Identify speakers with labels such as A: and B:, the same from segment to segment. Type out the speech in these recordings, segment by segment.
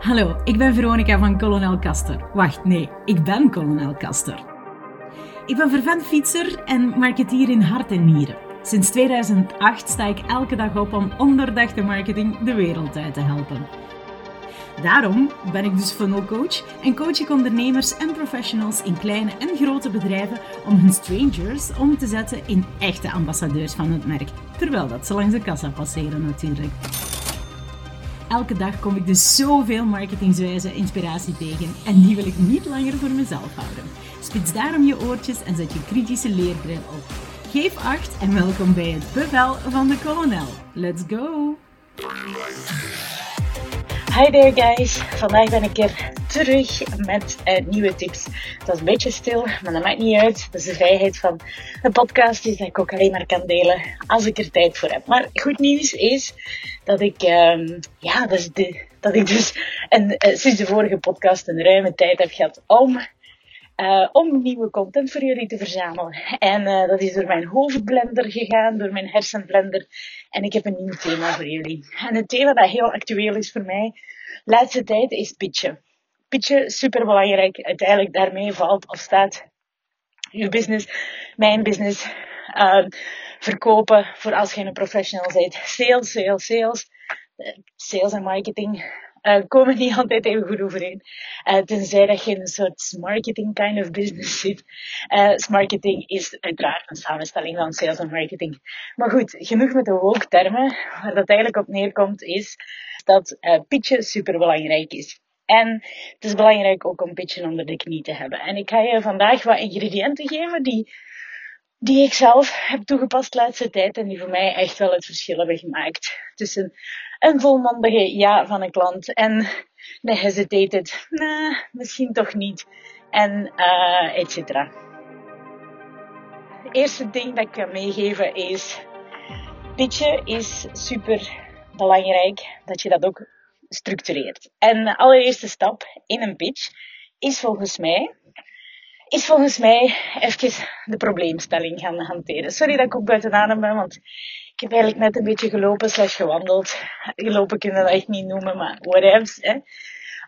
A: Hallo, ik ben Veronica van Colonel Caster. Wacht, nee, ik ben Colonel Caster. Ik ben vervent fietser en marketeer in hart en nieren. Sinds 2008 sta ik elke dag op om onderdachte marketing de wereld uit te helpen. Daarom ben ik dus funnel coach en coach ik ondernemers en professionals in kleine en grote bedrijven om hun strangers om te zetten in echte ambassadeurs van het merk, terwijl dat ze langs de kassa passeren natuurlijk. Elke dag kom ik dus zoveel marketingswijze inspiratie tegen en die wil ik niet langer voor mezelf houden. Spits daarom je oortjes en zet je kritische leerbril op. Geef acht en welkom bij het bevel van de kolonel. Let's go!
B: Hi there guys, vandaag ben ik er terug met uh, nieuwe tips. Dat is een beetje stil, maar dat maakt niet uit. Dat is de vrijheid van de podcast, is dat ik ook alleen maar kan delen als ik er tijd voor heb. Maar goed nieuws is dat ik, uh, ja, dat, is de, dat ik dus een, uh, sinds de vorige podcast een ruime tijd heb gehad om uh, om nieuwe content voor jullie te verzamelen. En dat is door mijn hoofdblender gegaan, door mijn hersenblender. En ik heb een nieuw thema voor jullie. En het thema dat heel actueel is voor mij, laatste tijd, is pitchen. Pitchen, super belangrijk. Uiteindelijk daarmee valt of staat uw business, mijn business, uh, verkopen voor als je een professional bent. Sales, sales, sales. Sales en marketing uh, komen niet altijd even goed overeen. Uh, tenzij dat je in een soort marketing kind of business zit. Uh, marketing is uiteraard een samenstelling van sales en marketing. Maar goed, genoeg met de woke termen. Waar dat eigenlijk op neerkomt is dat pitchen super belangrijk is. En het is belangrijk ook om pitchen onder de knie te hebben. En ik ga je vandaag wat ingrediënten geven die, die ik zelf heb toegepast de laatste tijd en die voor mij echt wel het verschil hebben gemaakt tussen een volmondige ja van een klant en de hesitated, misschien toch niet, en uh, et cetera. Het eerste ding dat ik kan meegeven is, pitchen is super belangrijk dat je dat ook structureert. En de allereerste stap in een pitch is volgens mij is volgens mij even de probleemstelling gaan hanteren. Sorry dat ik ook buiten adem ben, want ik heb eigenlijk net een beetje gelopen slash gewandeld. Gelopen kunnen we dat niet noemen, maar whatever. Hè.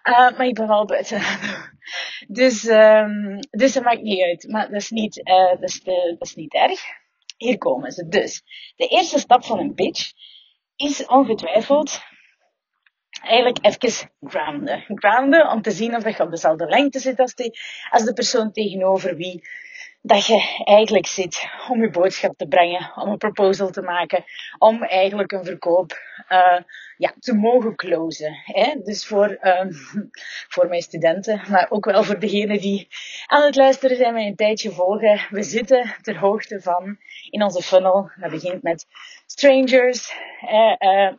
B: Uh, maar ik ben wel buiten adem. Dus, um, dus dat maakt niet uit. Maar dat is niet, uh, dat is, de, dat is niet erg. Hier komen ze. Dus, de eerste stap van een pitch is ongetwijfeld eigenlijk even grounden. Grounden om te zien of je op dezelfde lengte zit als, die, als de persoon tegenover wie dat je eigenlijk zit om je boodschap te brengen, om een proposal te maken, om eigenlijk een verkoop uh, ja, te mogen closen. Hè? Dus voor, um, voor mijn studenten, maar ook wel voor degenen die aan het luisteren zijn, mij een tijdje volgen. We zitten ter hoogte van in onze funnel. Dat begint met strangers,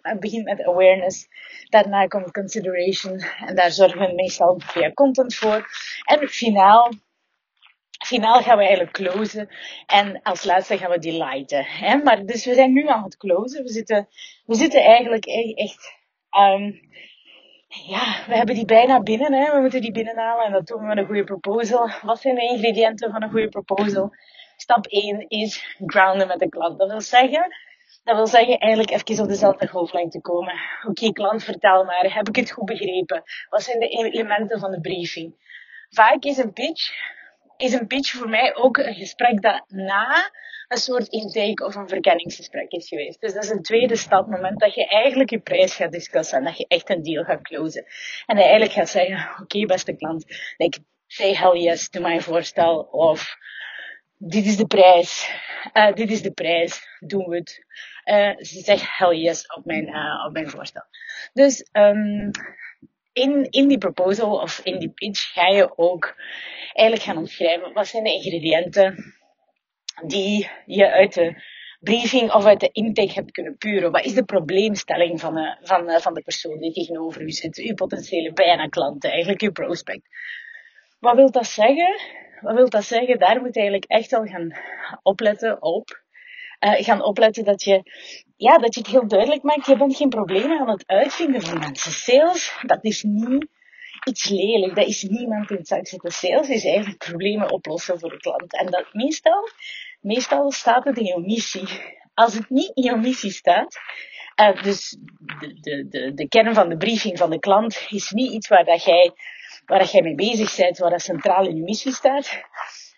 B: het begint met awareness. Daarna komt consideration en daar zorgen we meestal via content voor. En finaal finaal gaan we eigenlijk closen. En als laatste gaan we delighten. Hè? Maar dus we zijn nu aan het closen. We zitten, we zitten eigenlijk e-, echt, um, ja, we hebben die bijna binnen. Hè? We moeten die binnenhalen en dat doen we met een goede proposal. Wat zijn de ingrediënten van een goede proposal? Stap 1 is grounden met de klant. Dat wil zeggen, dat wil zeggen eigenlijk even op dezelfde golflengte komen. Oké, klant, vertel maar. Heb ik het goed begrepen? Wat zijn de elementen van de briefing? Vaak is een pitch is een pitch voor mij ook een gesprek dat na een soort intake of een verkenningsgesprek is geweest. Dus dat is een tweede stap, moment dat je eigenlijk je prijs gaat discussen en dat je echt een deal gaat closen. En eigenlijk gaat zeggen, oké beste klant, like, say hell yes to mijn voorstel of dit is de prijs, uh, dit is de prijs, doen we het. Uh, zeg hell yes op mijn, uh, op mijn voorstel. Dus um, in, in die proposal of in die pitch ga je ook eigenlijk gaan omschrijven wat zijn de ingrediënten die je uit de briefing of uit de intake hebt kunnen puren. Wat is de probleemstelling van de, van, van de persoon die tegenover u zit, uw potentiële bijna klanten, eigenlijk uw prospect. Wat wil dat zeggen? Wat wil dat zeggen? Daar moet je eigenlijk echt wel gaan opletten op. Uh, gaan opletten dat je ja, dat je het heel duidelijk maakt. Je bent geen problemen aan het uitvinden van mensen. Sales, dat is niet iets lelijk. Dat is niemand in het zak zitten. Sales is eigenlijk problemen oplossen voor de klant. En dat meestal, meestal staat het in jouw missie. Als het niet in jouw missie staat, Uh, dus de, de, de, kern van de briefing van de klant is niet iets waar, dat jij, waar dat jij mee bezig bent, waar dat centraal in je missie staat.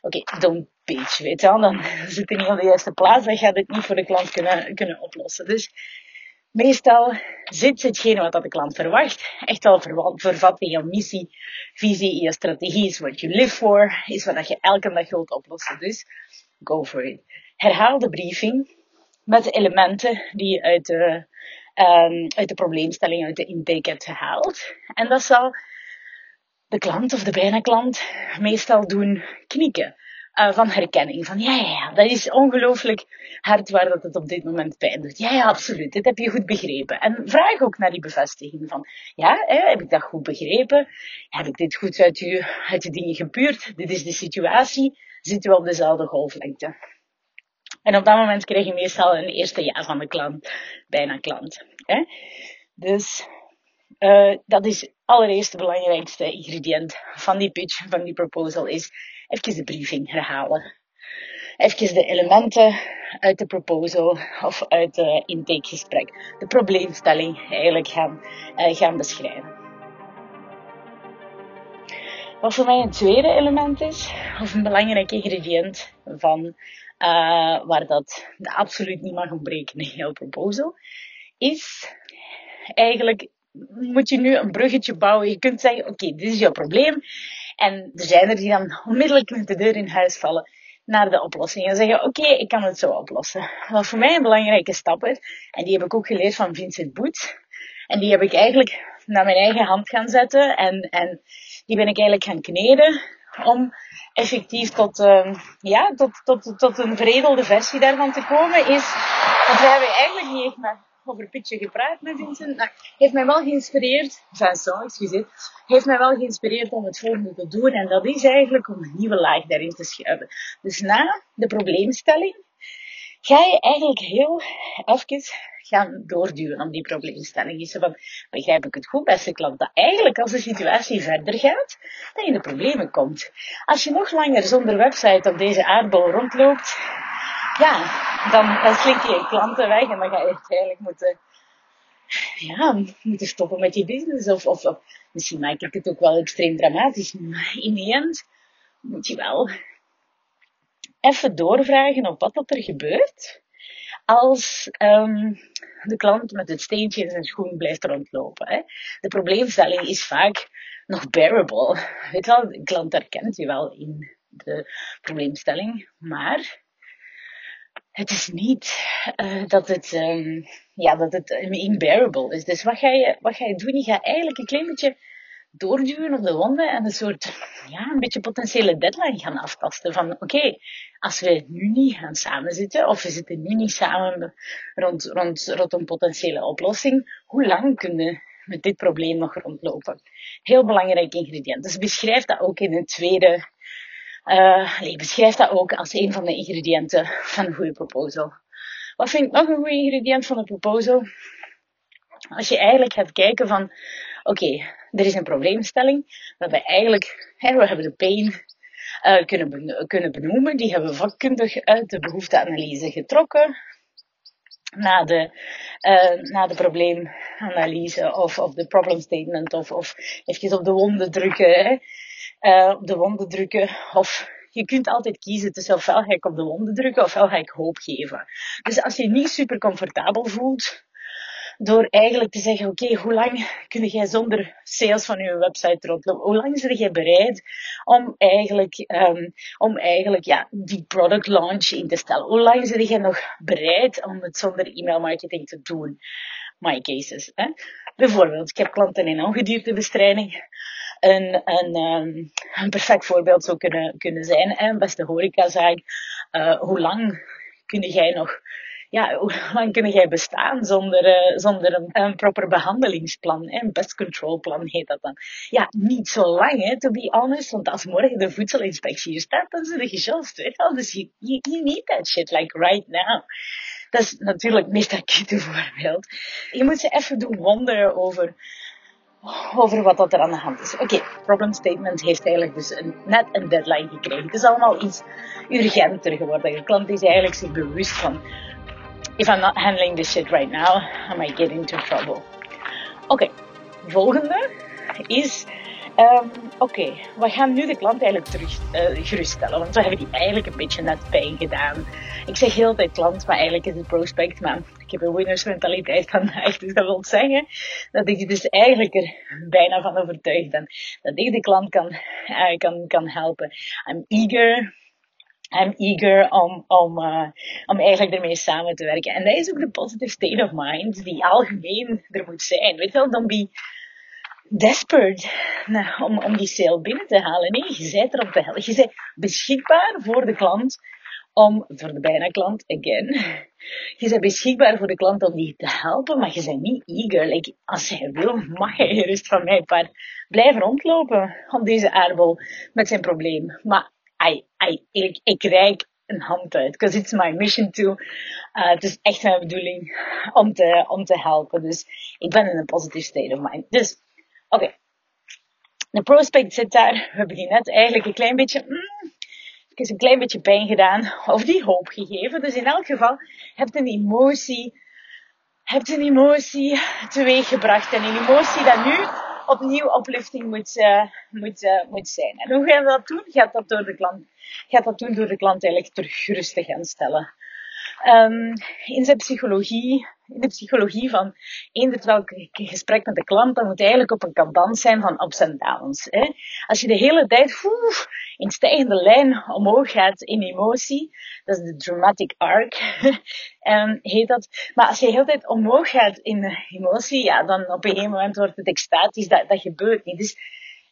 B: Oké, okay, don't pitch, weet je wel. Dan zit je niet op de juiste plaats, dan gaat het niet voor de klant kunnen, kunnen oplossen. Dus meestal zit hetgene wat de klant verwacht echt wel vervat in je missie, visie, je strategie, is what you live for, is wat je elke dag wilt oplossen. Dus go for it. Herhaal de briefing met de elementen die je uit de, um, uit de probleemstelling, uit de intake hebt gehaald. En dat zal de klant of de bijna klant meestal doen knikken. Uh, van herkenning. Van ja, ja, dat is ongelooflijk hard waar dat het op dit moment pijn doet. Ja, ja, absoluut. Dit heb je goed begrepen. En vraag ook naar die bevestiging van, ja, hè, heb ik dat goed begrepen? Heb ik dit goed uit, u, uit de dingen gepuurd? Dit is de situatie. Zitten we op dezelfde golflengte? En op dat moment krijg je meestal een eerste ja van de klant, bijna klant. Hè? Dus uh, dat is allereerst de belangrijkste ingrediënt van die pitch, van die proposal, is even de briefing herhalen. Even de elementen uit de proposal of uit het intakegesprek, de probleemstelling eigenlijk gaan, uh, gaan beschrijven. Wat voor mij een tweede element is, of een belangrijk ingrediënt van uh, waar dat absoluut niet mag ontbreken in jouw proposal, is eigenlijk moet je nu een bruggetje bouwen. Je kunt zeggen, oké, dit is jouw probleem. En er zijn er die dan onmiddellijk met de deur in huis vallen naar de oplossing. En zeggen, oké, ik kan het zo oplossen. Wat voor mij een belangrijke stap is, en die heb ik ook geleerd van Vincent Boet. En die heb ik eigenlijk naar mijn eigen hand gaan zetten. En, en die ben ik eigenlijk gaan kneden om effectief tot, uh, ja, tot, tot, tot een veredelde versie daarvan te komen, is, want we hebben eigenlijk niet echt maar over pitchen gepraat met Vincent. Nou, heeft mij wel geïnspireerd, Vincent, excuseer, heeft mij wel geïnspireerd om het volgende te doen. En dat is eigenlijk om een nieuwe laag daarin te schuiven. Dus na de probleemstelling ga je eigenlijk heel even gaan doorduwen om die probleemstelling. Is van, begrijp ik het goed, beste klant, dat eigenlijk als de situatie verder gaat, dat je in de problemen komt. Als je nog langer zonder website op deze aardbol rondloopt, ja, dan, dan slink je je klanten weg en dan ga je eigenlijk moeten, ja, moeten stoppen met je business. Of, of, of misschien maak ik het ook wel extreem dramatisch, maar in de end moet je wel even doorvragen op wat dat er gebeurt als um, de klant met het steentje in zijn schoen blijft rondlopen. Hè. De probleemstelling is vaak nog bearable. Weet wel, de klant herkent je wel in de probleemstelling, maar het is niet uh, dat het, um, ja, dat het unbearable is. Dus wat ga je, wat ga je doen? Je gaat eigenlijk een klein beetje doorduwen op de wonden en een soort, ja, een beetje potentiële deadline gaan aftasten. Van oké, als we nu niet gaan samenzitten, of we zitten nu niet samen rond, rond, rond een potentiële oplossing, hoe lang kunnen we met dit probleem nog rondlopen? Heel belangrijk ingrediënt. Dus beschrijf dat ook in een tweede, uh, nee, beschrijf dat ook als een van de ingrediënten van een goede proposal. Wat vind ik nog een goed ingrediënt van een proposal? Als je eigenlijk gaat kijken van, oké, er is een probleemstelling. We hebben eigenlijk, hè, we hebben de pain uh, kunnen, kunnen benoemen. Die hebben we vakkundig uit de behoefteanalyse getrokken. Na de, uh, na de probleemanalyse of, of de problem statement of, of even op de wonden drukken. Hè. Uh, op de wonden drukken of je kunt altijd kiezen tussen ofwel ga ik op de wonden drukken ofwel ga ik hoop geven. Dus als je niet super comfortabel voelt door eigenlijk te zeggen, oké, hoe lang kun jij zonder sales van je website rondlopen? Hoe lang zit jij bereid om eigenlijk, um, om eigenlijk ja, die product launch in te stellen? Hoe lang zit jij nog bereid om het zonder e-mail marketing te doen? My cases. Hè? Bijvoorbeeld, ik heb klanten in ongediertebestrijding. Een, een, perfect voorbeeld zou kunnen, kunnen zijn. Hè? Beste horecazaak. Uh, hoe lang kun jij nog ja, hoe lang kun jij bestaan zonder, uh, zonder een, proper behandelingsplan? Hè? Een pest control plan heet dat dan. Ja, niet zo lang, hè, to be honest. Want als morgen de voedselinspectie hier staat, dan zit je just, weet. Dus you, you, need that shit, like right now. Dat is natuurlijk meest acute voorbeeld. Je moet ze even doen wonderen over over wat dat er aan de hand is. Oké, okay, problem statement heeft eigenlijk dus net een deadline gekregen. Het is allemaal iets urgenter geworden. De klant is eigenlijk zich bewust van if I'm not handling this shit right now, I might get into trouble. Oké, volgende is Um, Oké, we gaan nu de klant eigenlijk terug uh, geruststellen, want we hebben die eigenlijk een beetje net pijn gedaan. Ik zeg heel tijd klant, maar eigenlijk is het prospect, maar ik heb een winnersmentaliteit vandaag, dus dat wil zeggen dat ik dus eigenlijk er bijna van overtuigd ben dat ik de klant kan, uh, kan, kan helpen. I'm eager, I'm eager om, om, uh, om eigenlijk ermee samen te werken. En dat is ook de positive state of mind die algemeen er moet zijn. Weet je wel, dan be desperate nou, om, om die sale binnen te halen. Nee, je bent er te helpen. Je bent beschikbaar voor de klant om, voor de bijna klant, again. Je bent beschikbaar voor de klant om die te helpen, maar je bent niet eager. Like, als hij wil, mag hij gerust van mij paar blijven rondlopen om deze aardbol met zijn probleem. Maar I, I, ik, ik reik een hand uit. Because it's my mission to. Uh, het is echt mijn bedoeling om te, om te helpen. Dus ik ben in een positive state of mind. Dus Oké. De prospect zit daar. We hebben die net eigenlijk een klein beetje, mm, is een klein beetje pijn gedaan. Of die hoop gegeven. Dus in elk geval hebt een emotie, hebt een emotie teweeggebracht. En een emotie dat nu opnieuw oplifting moet, uh, moet, uh, moet zijn. En hoe ga je dat doen? Gaat dat door de klant, gaat dat doen door de klant eigenlijk terug rustig gaan stellen. Um, in zijn psychologie in de psychologie van eender welk gesprek met de klant, dat moet eigenlijk op een cadans zijn van ups en downs. Hè. Als je de hele tijd in stijgende lijn omhoog gaat in emotie, dat is de dramatic arc, um, heet dat. Maar als je de hele tijd omhoog gaat in emotie, ja, dan op een gegeven moment wordt het extatisch, dat, dat gebeurt niet. Dus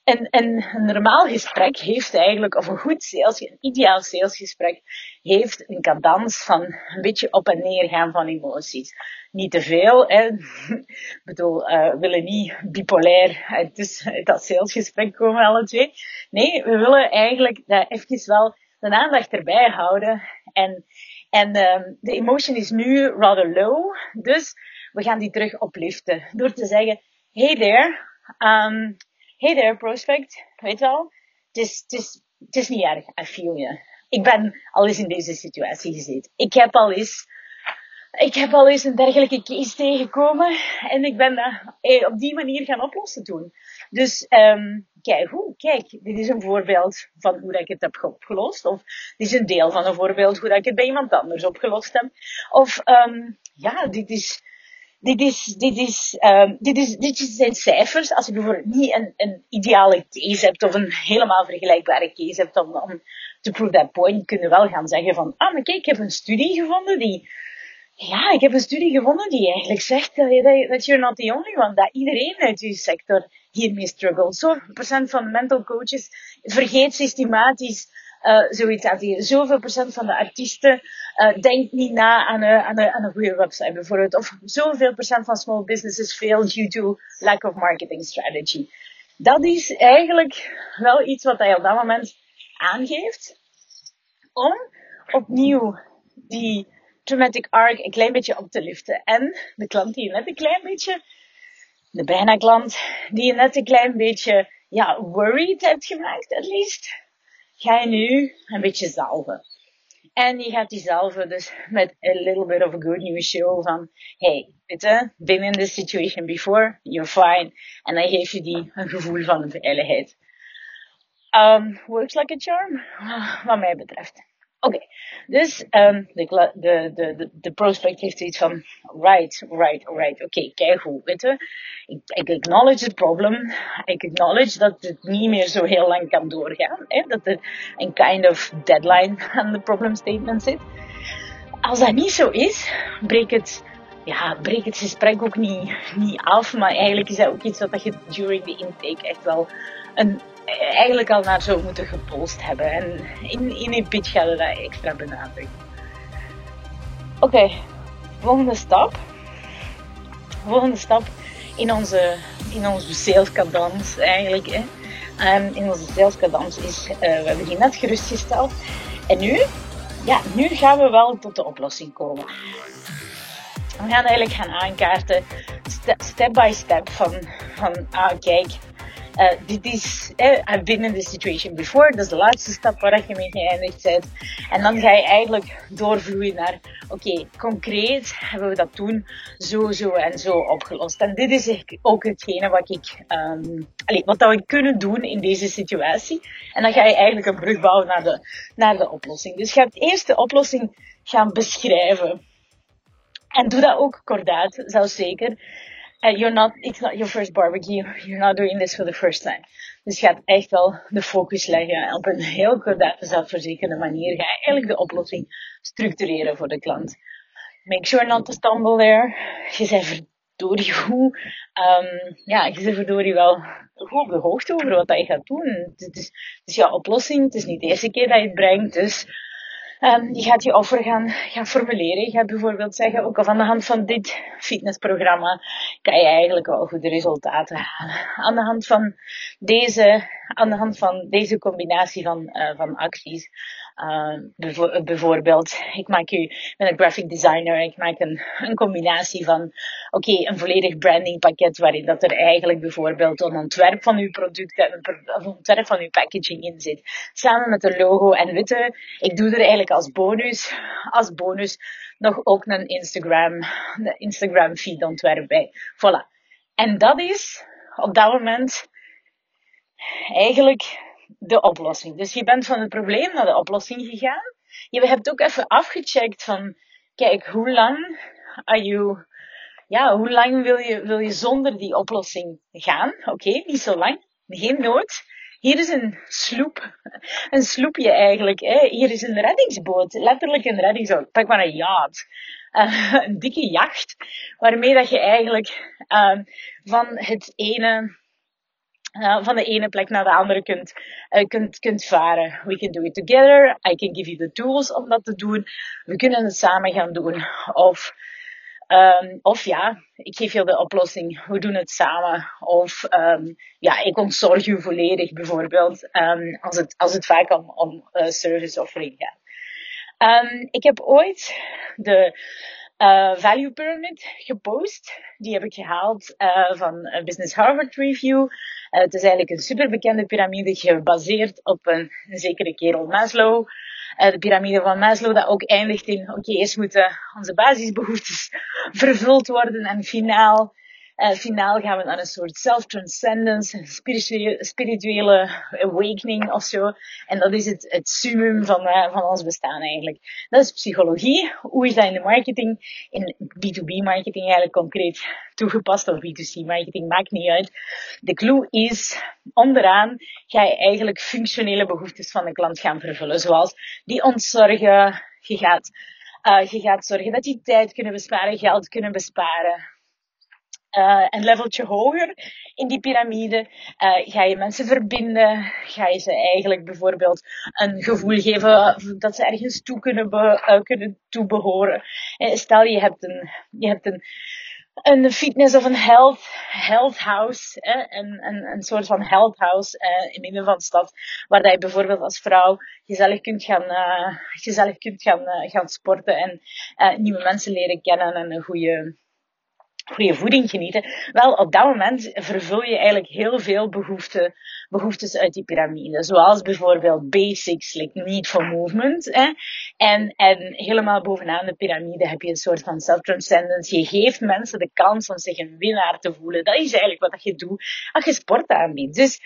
B: en, en een normaal gesprek heeft eigenlijk, of een goed sales, een ideaal salesgesprek, heeft een cadans van een beetje op en neer gaan van emoties. Niet te veel, hè. Ik bedoel, uh, we willen niet bipolair uit, uit dat salesgesprek komen alle twee. Nee, we willen eigenlijk dat even wel de aandacht erbij houden. En, en um, de emotion is nu rather low, dus we gaan die terug opliften. Door te zeggen, hey there, um, hey there prospect, weet wel, het is, niet erg, I feel je. Ik ben al eens in deze situatie gezeten. Ik heb al eens, ik heb al eens een dergelijke case tegengekomen en ik ben dat eh, op die manier gaan oplossen toen. Dus um, kijk, hoe, kijk, dit is een voorbeeld van hoe ik het heb opgelost. Of dit is een deel van een voorbeeld hoe ik het bij iemand anders opgelost heb. Of um, ja, dit is dit is, dit is, um, dit is, dit zijn cijfers. Als je bijvoorbeeld niet een, een ideale case hebt of een helemaal vergelijkbare case hebt om te prove that point, kun je wel gaan zeggen van, ah, maar kijk, ik heb een studie gevonden die, ja, ik heb een studie gevonden die eigenlijk zegt dat, dat you're not the only one, dat iedereen uit je sector hiermee struggelt. Zoveel procent van mental coaches vergeet systematisch uh, zoiets aan die zoveel procent van de artiesten uh, denkt niet na aan een, aan, een, aan een goede website bijvoorbeeld. Of zoveel procent van small businesses fail due to lack of marketing strategy. Dat is eigenlijk wel iets wat hij op dat moment aangeeft. Om opnieuw die traumatic arc een klein beetje op te liften. En de klant die je net een klein beetje, de bijna klant, die je net een klein beetje, ja, worried hebt gemaakt, at least ga je nu een beetje zalven. En je gaat die dus met a little bit of a good news show van, hey, je, been in this situation before, you're fine. En dan geef je die een gevoel van veiligheid. Um, works like a charm, wat mij betreft. Oké, dus um, de, de, de, de, prospect heeft iets van, right, right, right, oké, okay, kijk hoe, weet je. Ik, acknowledge het probleem, ik acknowledge dat het niet meer zo heel lang kan doorgaan, hè, dat er een kind of deadline aan de problem statement zit. Als dat niet zo is, breek het, ja, breek het gesprek ook niet, niet af, maar eigenlijk is dat ook iets wat je during the intake echt wel een eigenlijk al naar zou moeten gepolst hebben. En in, in een pitch gaat dat extra benadrukken. Oké, volgende stap. Volgende stap in onze, in onze eigenlijk. Hè. Um, in onze saleskadans is, uh, we hebben die net gerustgesteld. En nu, ja, nu gaan we wel tot de oplossing komen. We gaan eigenlijk gaan aankaarten, step by step, van, van ah, kijk, uh, dit is, uh, I've been in situation before. Dat is de laatste stap waar je mee geëindigd bent. En dan ga je eigenlijk doorvloeien naar, oké, concreet hebben we dat toen zo, zo en zo opgelost. En dit is ook hetgene wat ik, um, wat dat we kunnen doen in deze situatie. En dan ga je eigenlijk een brug bouwen naar de, naar de oplossing. Dus je gaat eerst de oplossing gaan beschrijven. En doe dat ook kordaat, zelfs zeker. Uh, you're not, it's not your first barbecue. You're not doing this for the first time. Dus je gaat echt wel de focus leggen. op een heel kordate, zelfverzekerde manier ga je eigenlijk de oplossing structureren voor de klant. Make sure not to stumble there. Je bent verdorie goed. Um, ja, je bent verdorie wel goed op de hoogte over wat je gaat doen. Het is, is jouw oplossing. Het is niet de eerste keer dat je het brengt. Dus Um, je gaat je offer gaan, gaan formuleren. Je gaat bijvoorbeeld zeggen, ook al aan de hand van dit fitnessprogramma kan je eigenlijk wel goede resultaten halen. Aan de hand van deze, aan de hand van deze combinatie van, uh, van acties uh, bijvoorbeeld, ik maak u, ik ben een graphic designer, ik maak een combinatie van, oké, een volledig brandingpakket waarin dat er eigenlijk bijvoorbeeld een ontwerp van uw product, een ontwerp van uw packaging in zit. Samen met een logo en witte. Ik doe er eigenlijk als bonus, als bonus nog ook een Instagram, een Instagram feed ontwerp bij. Voilà. En dat is op dat moment eigenlijk de oplossing. Dus je bent van het probleem naar de oplossing gegaan. Je hebt ook even afgecheckt van, kijk, hoe lang are you, ja, hoe lang wil je, wil je zonder die oplossing gaan? Oké, niet zo lang. Geen nood. Hier is een sloep. Een sloepje eigenlijk. Hè. Hier is een reddingsboot. Letterlijk een reddingsboot. Pak maar een yacht. Uh, een dikke jacht. Waarmee dat je eigenlijk uh, van het ene uh, van de ene plek naar de andere kunt, uh, kunt, kunt varen. We can do it together. I can give you the tools om dat te doen. We kunnen het samen gaan doen. Of, um, of ja, ik geef je de oplossing. We doen het samen. Of um, ja, ik ontzorg u volledig bijvoorbeeld. Um, als, het, als het vaak om, om uh, service offering gaat. ik heb ooit de uh, Value Pyramid gepost. Die heb ik gehaald uh, van Business Harvard Review. Het is eigenlijk een superbekende piramide gebaseerd op een, een zekere kerel Maslow. Uh, de piramide van Maslow dat ook eindigt in, oké, eerst moeten onze basisbehoeftes vervuld worden en finaal uh, finaal gaan we naar een soort self-transcendence, spirituele, spirituele awakening of zo. En dat is het, het summum van, uh, van ons bestaan eigenlijk. Dat is psychologie. Hoe is dat in de marketing? In B2B marketing eigenlijk concreet toegepast of B2C marketing, maakt niet uit. De clue is, onderaan ga je eigenlijk functionele behoeftes van de klant gaan vervullen. Zoals die ontzorgen, je gaat, uh, je gaat zorgen dat die tijd kunnen besparen, geld kunnen besparen uh, een leveltje hoger in die piramide uh, ga je mensen verbinden. Ga je ze eigenlijk bijvoorbeeld een gevoel geven dat ze ergens toe kunnen, be, uh, kunnen toebehoren. Stel je hebt een, je hebt een, een fitness of een health, health house, eh, een, een, een soort van health house eh, in midden van de stad, waar je bijvoorbeeld als vrouw gezellig kunt gaan, gezellig kunt gaan, gaan sporten en nieuwe mensen leren kennen en een goede, goede voeding genieten. Wel, op dat moment vervul je eigenlijk heel veel behoeften, behoeftes uit die piramide. Zoals bijvoorbeeld basics, like need for movement. Hè? En, en helemaal bovenaan de piramide heb je een soort van self-transcendence. Je geeft mensen de kans om zich een winnaar te voelen. Dat is eigenlijk wat je doet als je sport aanbiedt. Dus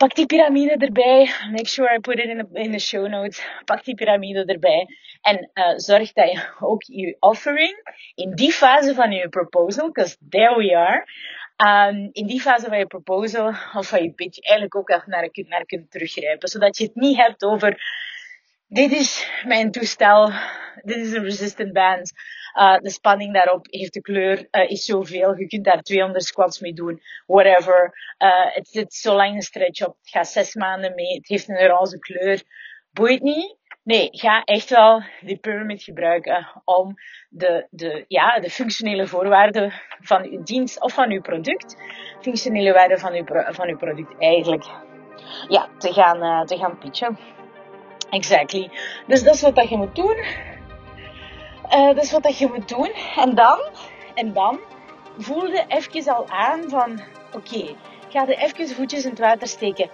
B: pak die piramide erbij. Make sure I put it in the, in the show notes. Pak die piramide erbij. En uh, zorg dat je ook je offering in die fase van je proposal, because there we are, um, in die fase van je proposal of van je pitch eigenlijk ook echt naar, naar kunt teruggrijpen. Zodat je het niet hebt over dit is mijn toestel, dit is een resistant band. Uh, de spanning daarop heeft de kleur, uh, is zoveel. Je kunt daar 200 squats mee doen, whatever. Uh, het zit zo lang een stretch op. Het gaat zes maanden mee. Het heeft een roze kleur. Boeit niet. Nee, ga echt wel die pyramid gebruiken om de, de, ja, de functionele voorwaarden van uw dienst of van uw product, functionele waarden van uw, van uw product eigenlijk ja, te, gaan, te gaan pitchen. Exactly. Dus dat is wat dat je moet doen. Uh, is wat dat je moet doen. En dan, en dan voelde even al aan van, Oké, ik ga er even voetjes in het water steken.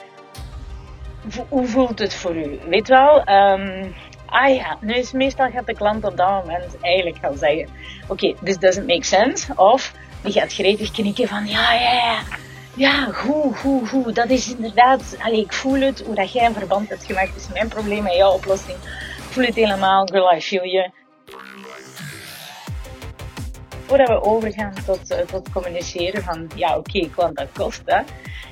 B: hoe voelt het voor u? Weet wel, um, ah ja, nu is meestal gaat de klant op dat moment eigenlijk gaan zeggen, oké, this doesn't make sense. Of die gaat gretig knikken van, ja, ja, ja. Ja, goed, goed, goed. Dat is inderdaad, allee, ik voel het, hoe dat jij een verband hebt gemaakt is mijn probleem en jouw oplossing. Ik voel het helemaal, girl, I feel you. Voordat we overgaan tot, uh, tot communiceren van, ja oké, okay, klant, dat kost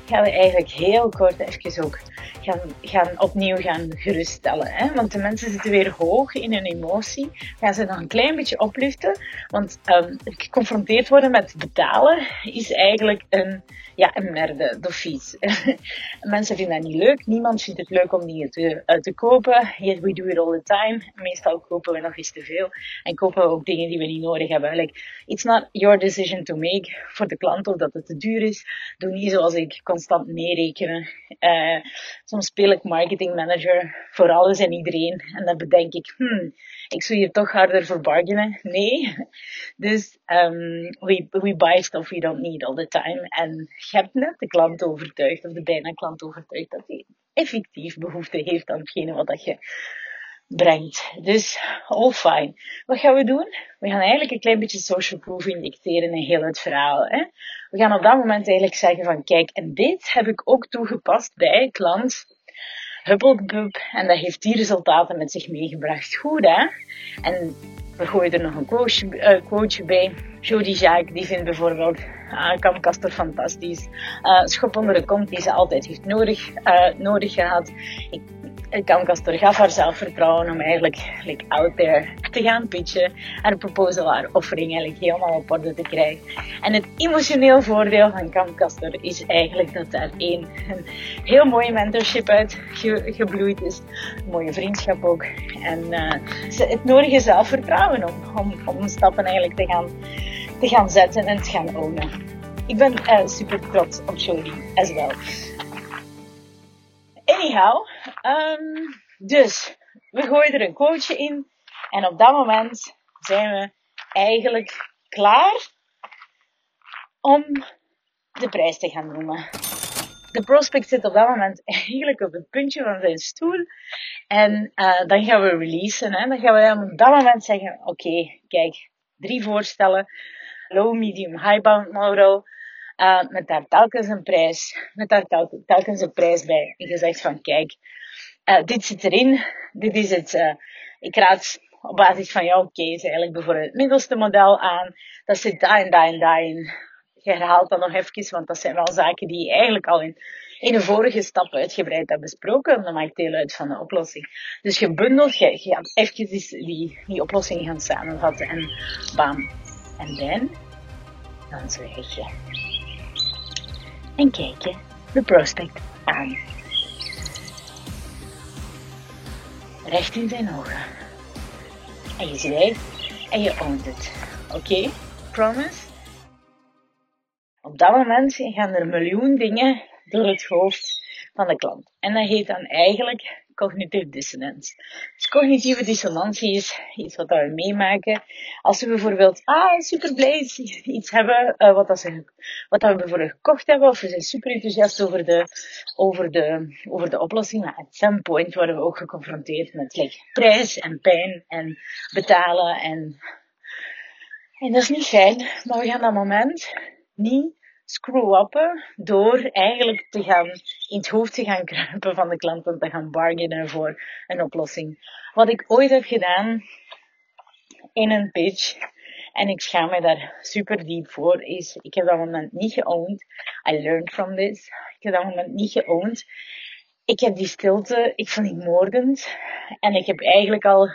B: gaan we eigenlijk heel kort even ook gaan, gaan opnieuw gaan geruststellen. Hè? Want de mensen zitten weer hoog in hun emotie. Gaan ze nog een klein beetje opluchten. Want um, geconfronteerd worden met betalen is eigenlijk een, ja, een merde, de fiets. mensen vinden dat niet leuk. Niemand vindt het leuk om die te, uh, te kopen. We do it all the time. Meestal kopen we nog eens te veel. En kopen we ook dingen die we niet nodig hebben. Like, it's not your decision to make voor de klant of dat het te duur is. Doe niet zoals ik constant meerekenen. Uh, soms speel ik marketing manager voor alles en iedereen. En dan bedenk ik, hmm, ik zou hier toch harder voor bargainen. Nee. Dus um, we, we buy stuff we don't need all the time. En je hebt net de klant overtuigd, of de bijna klant overtuigd, dat hij effectief behoefte heeft aan hetgene wat dat je brengt. Dus all fine. Wat gaan we doen? We gaan eigenlijk een klein beetje social proof injecteren in heel het verhaal. Hè? We gaan op dat moment eigenlijk zeggen van kijk, en dit heb ik ook toegepast bij klant Hubbelbub en dat heeft die resultaten met zich meegebracht. Goed hè? En we gooien er nog een quoteje, uh, quoteje bij. Jody Jacques, die vindt bijvoorbeeld uh, Camcaster fantastisch. Uh, schop onder de kont die ze altijd heeft nodig, nodig gehad. Ik Camcaster gaf haar zelfvertrouwen om eigenlijk like, out there te gaan pitchen. Haar proposal, haar offering eigenlijk helemaal op orde te krijgen. En het emotioneel voordeel van Camcaster is eigenlijk dat daar één een heel mooie mentorship uit gebloeid is. Een mooie vriendschap ook. En het nodige zelfvertrouwen om, om, om stappen eigenlijk te gaan, te gaan zetten en te gaan ownen. Ik ben uh, super trots op Jodie as well. Anyhow, um, dus we gooien er een quoteje in. En op dat moment zijn we eigenlijk klaar om de prijs te gaan noemen. De prospect zit op dat moment eigenlijk op het puntje van zijn stoel. En uh, dan gaan we releasen. Hè. Dan gaan we op dat moment zeggen: Oké, kijk, drie voorstellen: low, medium, high bound model. Uh, met daar telkens een prijs, met daar telkens een prijs bij. En je zegt van kijk, uh, dit zit erin, dit is het, ik raad op basis van jouw case eigenlijk bijvoorbeeld het middelste model aan. Dat zit daar en daar en daar in. Je herhaalt dat nog even, want dat zijn wel zaken die je eigenlijk al in, in de vorige stap uitgebreid hebt besproken. Dat maakt deel uit van de oplossing. Dus je bundelt, je, je gaat even die, die oplossing gaan samenvatten en bam. En dan, dan zwijg je en kijk je de prospect aan. Recht in zijn ogen. En je zwijgt en je oont het. Oké? Promise? Op dat moment gaan er miljoen dingen door het hoofd van de klant. En dat heet dan eigenlijk cognitive dissonance. Dus cognitieve dissonantie is iets wat we meemaken als we bijvoorbeeld, ah, super blij iets hebben uh, wat, dat ze, wat we bijvoorbeeld gekocht hebben, of we zijn super enthousiast over de, over de, over de oplossing. Maar at some point worden we ook geconfronteerd met prijs en pijn en betalen en, en dat is niet fijn, maar we gaan dat moment niet screw-uppen door eigenlijk te gaan in het hoofd te gaan kruipen van de klant en te gaan bargainen voor een oplossing. Wat ik ooit heb gedaan in een pitch, en ik schaam me daar super diep voor, is ik heb dat moment niet geowned. I learned from this. Ik heb dat moment niet geowned. Ik heb die stilte, ik vond die moordend. En ik heb eigenlijk al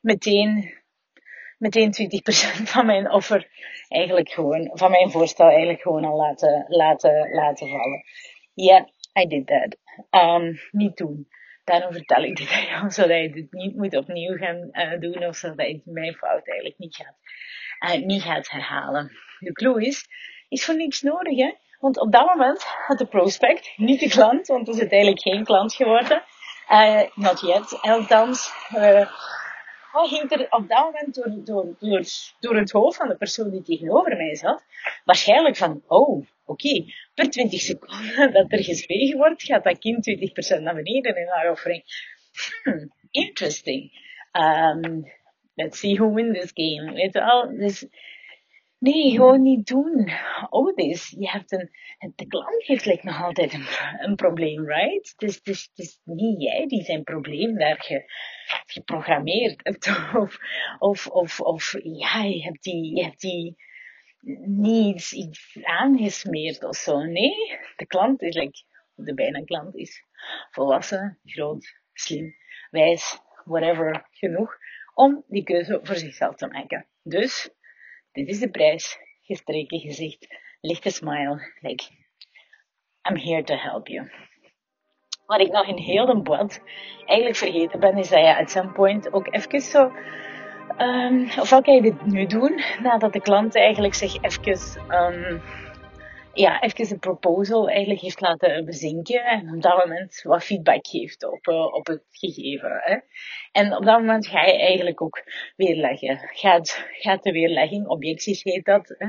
B: meteen meteen 20% van mijn offer eigenlijk gewoon, van mijn voorstel eigenlijk gewoon al laten, laten, laten vallen. Ja, yeah, I did that. Um, niet doen. Daarom vertel ik dit aan jou, zodat je dit niet moet opnieuw gaan uh, doen, of zodat je mijn fout eigenlijk niet gaat, uh, niet gaat herhalen. De clue is, is voor niks nodig, hè. Want op dat moment had de prospect, niet de klant, want het is uiteindelijk geen klant geworden, uh, not yet, althans, ging er op dat moment door, door, door, door het hoofd van de persoon die tegenover mij zat? Waarschijnlijk van, oh, oké, per 20 seconden dat er gezwegen wordt, gaat dat kind 20% naar beneden in haar offering. Hmm, interesting. Um, let's see who wins this game. Weet je wel? Dus, nee, gewoon niet doen. Oh, this. Je hebt een, de klant heeft like, nog altijd een, een probleem, right? Dus het is, is niet jij die zijn probleem daar ge, geprogrammeerd hebt. Of, of, of, of ja, je hebt die, je hebt die niet iets aangesmeerd of zo. Nee, de klant is, like, de bijna klant is volwassen, groot, slim, wijs, whatever, genoeg om die keuze voor zichzelf te maken. Dus, dit is de prijs, gestreken gezicht, lichte smile, like, I'm here to help you. Wat ik nog in heel de eigenlijk vergeten ben, is dat je at some point ook even zo Um, ofwel kan je dit nu doen, nadat de klant eigenlijk zich even, um, ja, even een proposal eigenlijk heeft laten bezinken en op dat moment wat feedback geeft op, uh, op het gegeven. Hè. En op dat moment ga je eigenlijk ook weerleggen. Gaat, gaat de weerlegging, objecties heet dat, hè.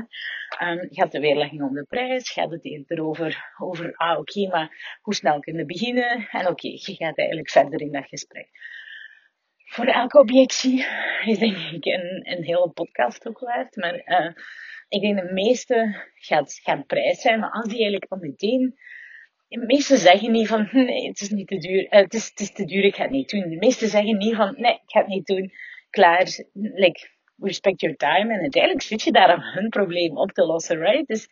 B: Um, gaat de weerlegging om de prijs, gaat het eerder over, over ah oké, maar hoe snel kunnen beginnen? En oké, je gaat eigenlijk verder in dat gesprek voor elke objectie is denk ik een, hele podcast ook waard. Maar uh, ik denk de meeste gaat, gaat prijs zijn. Maar als die eigenlijk al meteen... De meeste zeggen niet van, nee, het is niet te duur. Uh, het, is, het is te duur, ik ga het niet doen. De meeste zeggen niet van, nee, ik ga het niet doen. Klaar, like, respect your time. En uiteindelijk zit je daar om hun probleem op te lossen, right? Dus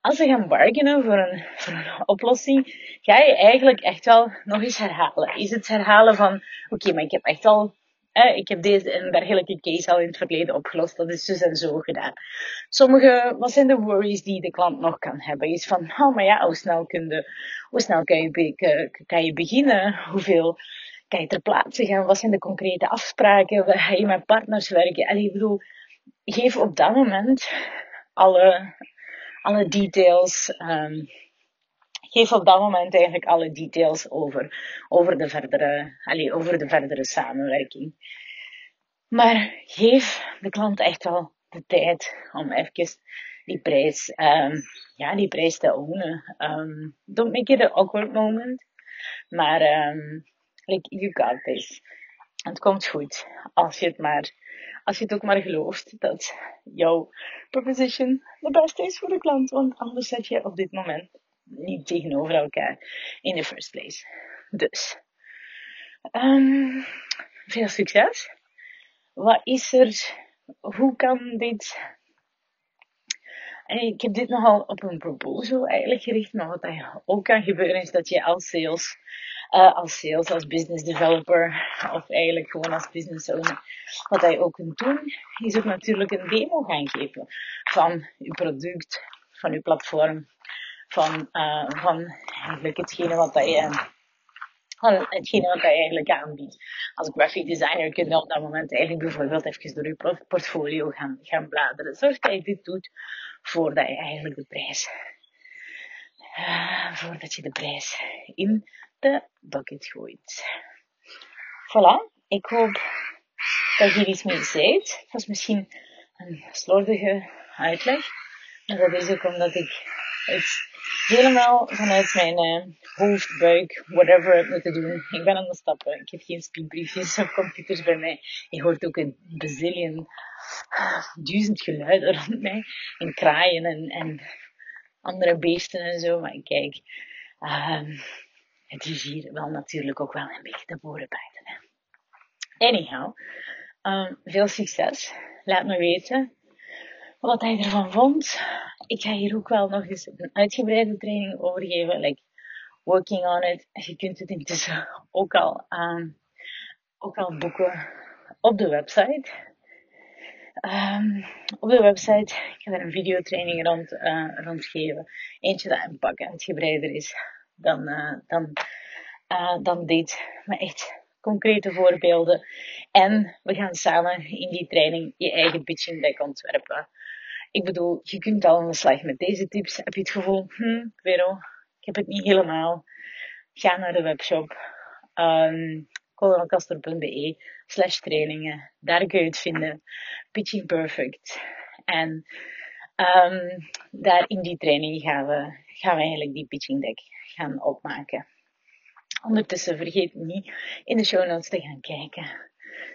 B: als ze gaan bargainen voor een, voor een oplossing, ga je eigenlijk echt wel nog eens herhalen. Is het herhalen van, oké, maar ik heb echt al, eh, ik heb deze en dergelijke case al in het verleden opgelost, dat is dus en zo gedaan. Sommige, wat zijn de worries die de klant nog kan hebben? Is van, oh, maar ja, hoe snel kun je, hoe snel kan je, kan je beginnen? Hoeveel kan je ter plaatse gaan? Wat zijn de concrete afspraken? Ga je met partners werken? En ik bedoel, geef op dat moment alle, alle details. Um, geef op dat moment eigenlijk alle details over, over, de, verdere, over de verdere samenwerking. Maar geef de klant echt wel de tijd om even die prijs, um, ja, die prijs te ownen. Um, don't make it an awkward moment. Maar um, like, you got this. Het komt goed als je het maar als je het ook maar gelooft dat jouw proposition de beste is voor de klant. Want anders zet je op dit moment niet tegenover elkaar in the first place. Dus, um, veel succes. Wat is er? Hoe kan dit? ik heb dit nogal op een proposal eigenlijk gericht, maar wat ook kan gebeuren is dat je als sales uh, als sales, als business developer of eigenlijk gewoon als business owner. Wat hij ook kunt doen, is ook natuurlijk een demo gaan geven van uw product, van uw platform, van, uh, van eigenlijk hetgene wat hij van hetgene wat hij eigenlijk aanbiedt. Als graphic designer kun je op dat moment eigenlijk bijvoorbeeld even door je portfolio gaan, gaan bladeren. Zorg dat je dit doet voordat je eigenlijk de prijs, uh, voordat je de prijs in de bucket gooit. Voilà, ik hoop dat je iets mee zei. Het was misschien een slordige uitleg, maar dat is ook omdat ik het helemaal vanuit mijn uh, hoofd, buik, whatever heb moeten doen. Ik ben aan het stappen. Ik heb geen speedbriefjes of computers bij mij. Je hoort ook een bazillion, duizend geluiden rond mij. En kraaien en, en andere beesten en zo. Maar kijk, um, het is hier wel natuurlijk ook wel een beetje de woorden Hè. Anyhow, um, veel succes. Laat me weten wat hij ervan vond. Ik ga hier ook wel nog eens een uitgebreide training over geven. Like, working on it. Je kunt het intussen ook al, um, ook al boeken op de website. Um, op de website ik er een videotraining rond, uh, rond geven. Eentje dat een pak uitgebreider is dan, uh, dan, uh, dan dit. Maar echt concrete voorbeelden. En we gaan samen in die training je eigen pitching deck ontwerpen. Ik bedoel, je kunt al aan de slag met deze tips. Heb je het gevoel, hm, Vero, ik heb het niet helemaal. Ga naar de webshop. Um, colonelcastor.be slash trainingen. Daar kun je het vinden. Pitching Perfect. En um, daar in die training gaan we, gaan we eigenlijk die pitching deck gaan opmaken. Ondertussen vergeet niet in de show notes te gaan kijken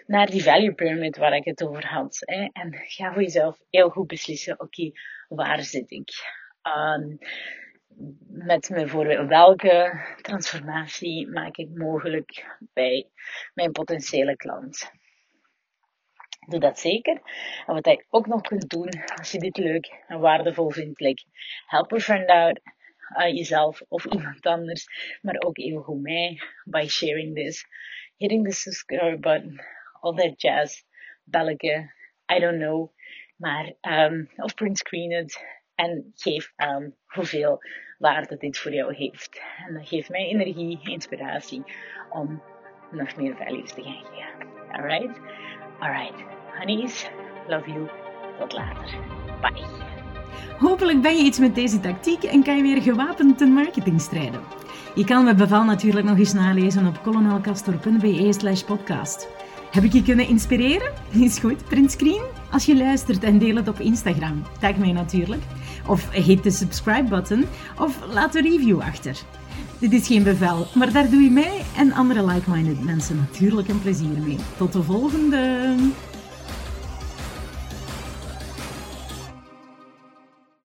B: naar die value pyramid waar ik het over had. Hè. En ga voor jezelf heel goed beslissen, oké, waar zit ik? Um, met bijvoorbeeld welke transformatie maak ik mogelijk bij mijn potentiële klant. Doe dat zeker. En wat je ook nog kunt doen, als je dit leuk en waardevol vindt, like, help a friend out, uh, jezelf of iemand anders, maar ook even goed mij, by sharing this, hitting the subscribe button, all that jazz, belletje, I don't know, maar, um, of print screen het, en geef aan hoeveel waarde dit voor jou heeft. En dat geeft mij energie, inspiratie om nog meer values te gaan geven. Alright? Alright. Honeys, love you. Tot later. Bye.
A: Hopelijk ben je iets met deze tactiek en kan je weer gewapend ten marketing strijden. Je kan mijn bevel natuurlijk nog eens nalezen op colonelcastor.be slash podcast. Heb ik je kunnen inspireren? Is goed, printscreen. Als je luistert en deel het op Instagram. Tag mij natuurlijk. Of hit de subscribe-button. Of laat een review achter. Dit is geen bevel, maar daar doe je mij en andere like-minded mensen natuurlijk een plezier mee. Tot de volgende!